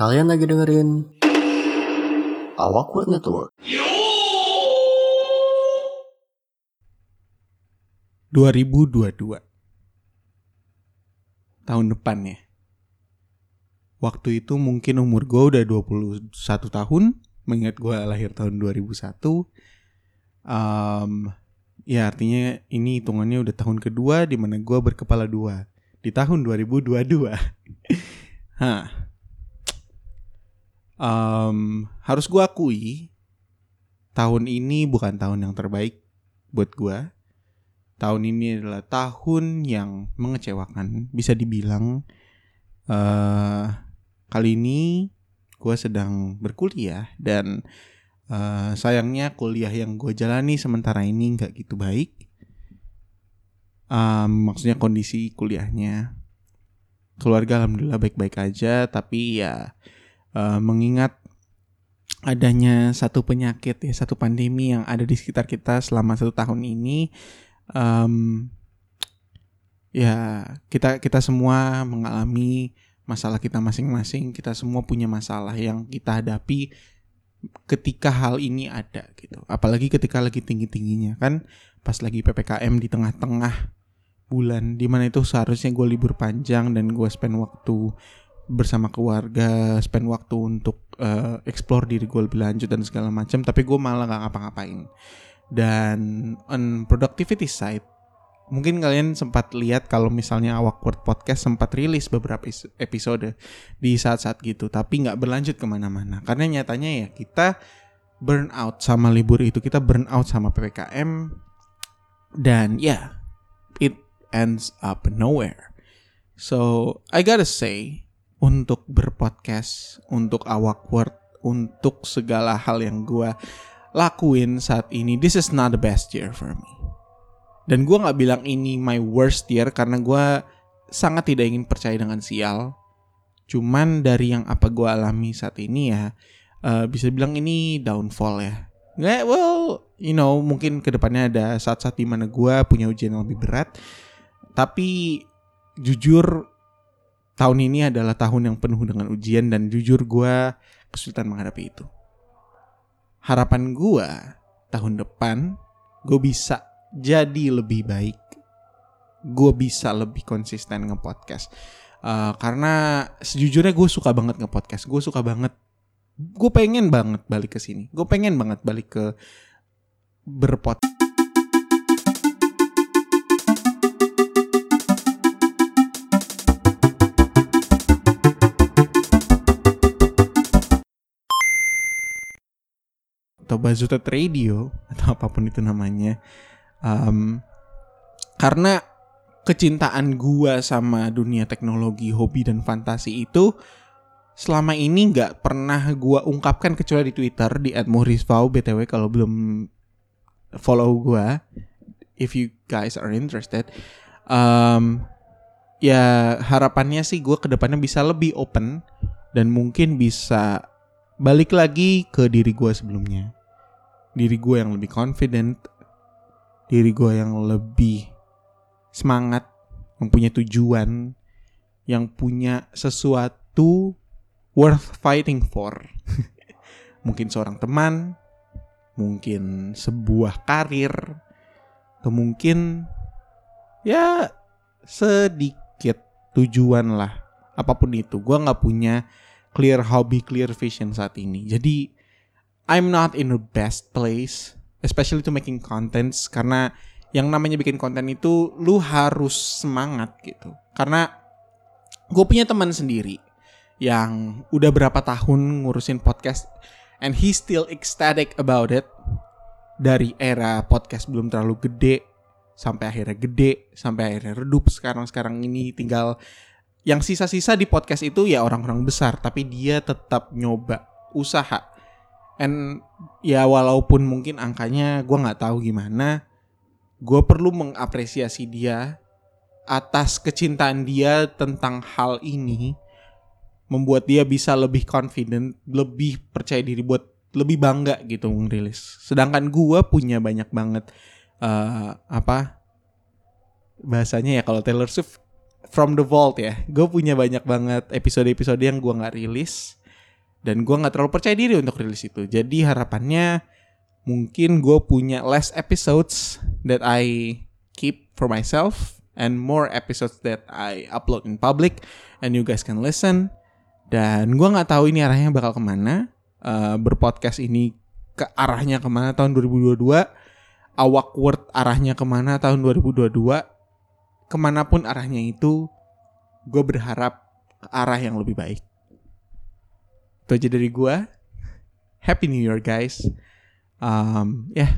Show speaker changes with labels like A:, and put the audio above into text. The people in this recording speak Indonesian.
A: Kalian lagi dengerin Awkward Network.
B: 2022 tahun depan ya. Waktu itu mungkin umur gue udah 21 tahun. Mengingat gue lahir tahun 2001 um, ya artinya ini hitungannya udah tahun kedua di mana gue berkepala dua. Di tahun 2022 Hah. Um, harus gue akui tahun ini bukan tahun yang terbaik buat gue tahun ini adalah tahun yang mengecewakan bisa dibilang. Uh, kali ini gue sedang berkuliah dan uh, sayangnya kuliah yang gue jalani sementara ini nggak gitu baik. Um, maksudnya kondisi kuliahnya. Keluarga alhamdulillah baik-baik aja tapi ya uh, mengingat adanya satu penyakit ya satu pandemi yang ada di sekitar kita selama satu tahun ini um, ya kita kita semua mengalami masalah kita masing-masing kita semua punya masalah yang kita hadapi ketika hal ini ada gitu. Apalagi ketika lagi tinggi tingginya kan pas lagi ppkm di tengah-tengah bulan di mana itu seharusnya gue libur panjang dan gue spend waktu bersama keluarga spend waktu untuk uh, explore diri gue lebih lanjut dan segala macam tapi gue malah gak ngapa-ngapain. Dan on productivity side mungkin kalian sempat lihat kalau misalnya Awkward Podcast sempat rilis beberapa episode di saat-saat gitu tapi nggak berlanjut ke mana-mana. Karena nyatanya ya kita burn out sama libur itu kita burn out sama ppkm dan ya yeah, it ends up nowhere. So I gotta say untuk berpodcast untuk Awkward untuk segala hal yang gue lakuin saat ini. This is not the best year for me. Dan gue nggak bilang ini my worst year karena gue sangat tidak ingin percaya dengan sial. Cuman dari yang apa gue alami saat ini ya uh, bisa bilang ini downfall ya. Nggak well you know mungkin ke depannya ada saat-saat di mana gue punya ujian yang lebih berat. Tapi jujur tahun ini adalah tahun yang penuh dengan ujian dan jujur gue kesulitan menghadapi itu. Harapan gue tahun depan gue bisa jadi lebih baik. Gue bisa lebih konsisten nge-podcast. Uh, karena sejujurnya gue suka banget nge-podcast. Gue suka banget gue pengen banget balik ke sini. Gue pengen banget balik ke berpot atau Bazutet Radio atau apa pun itu namanya um, karena kecintaan gua sama dunia teknologi hobi dan fantasi itu selama ini nggak pernah gua ungkapkan kecuali di Twitter di @muhrisvau btw kalau belum follow gua if you guys are interested. Um, ya harapannya sih gue ke depannya bisa lebih open dan mungkin bisa balik lagi ke diri gue sebelumnya diri gue yang lebih confident, diri gue yang lebih semangat, yang punya tujuan, yang punya sesuatu worth fighting for. mungkin seorang teman, mungkin sebuah karir, atau mungkin ya sedikit tujuan lah. Apa pun itu, gue nggak punya clear hobby, clear vision saat ini. Jadi I'm not in the best place, especially to making contents karena yang namanya bikin konten itu lu harus semangat gitu. Karena gue punya teman sendiri yang udah berapa tahun ngurusin podcast and he still ecstatic about it dari era podcast belum terlalu gede sampai akhirnya gede sampai akhirnya redup sekarang sekarang ini tinggal yang sisa-sisa di podcast itu ya orang-orang besar tapi dia tetap nyoba usaha and ya walaupun mungkin angkanya gue nggak tahu gimana gue perlu mengapresiasi dia atas kecintaan dia tentang hal ini membuat dia bisa lebih confident lebih percaya diri buat lebih bangga gitu ngerilis sedangkan gue punya banyak banget uh, apa bahasanya ya kalau Taylor Swift from the vault ya. Gue punya banyak banget episode-episode yang gue nggak rilis dan gue nggak terlalu percaya diri untuk rilis itu. Jadi harapannya mungkin gue punya less episodes that I keep for myself and more episodes that I upload in public and you guys can listen. Dan gue nggak tahu ini arahnya bakal ke mana. Uh, berpodcast ini ke arahnya ke mana tahun 2022 awak word arahnya ke mana tahun 2022 ke mana pun arahnya itu gue berharap arah yang lebih baik itu aja dari gue happy new year guys. Um, ya yeah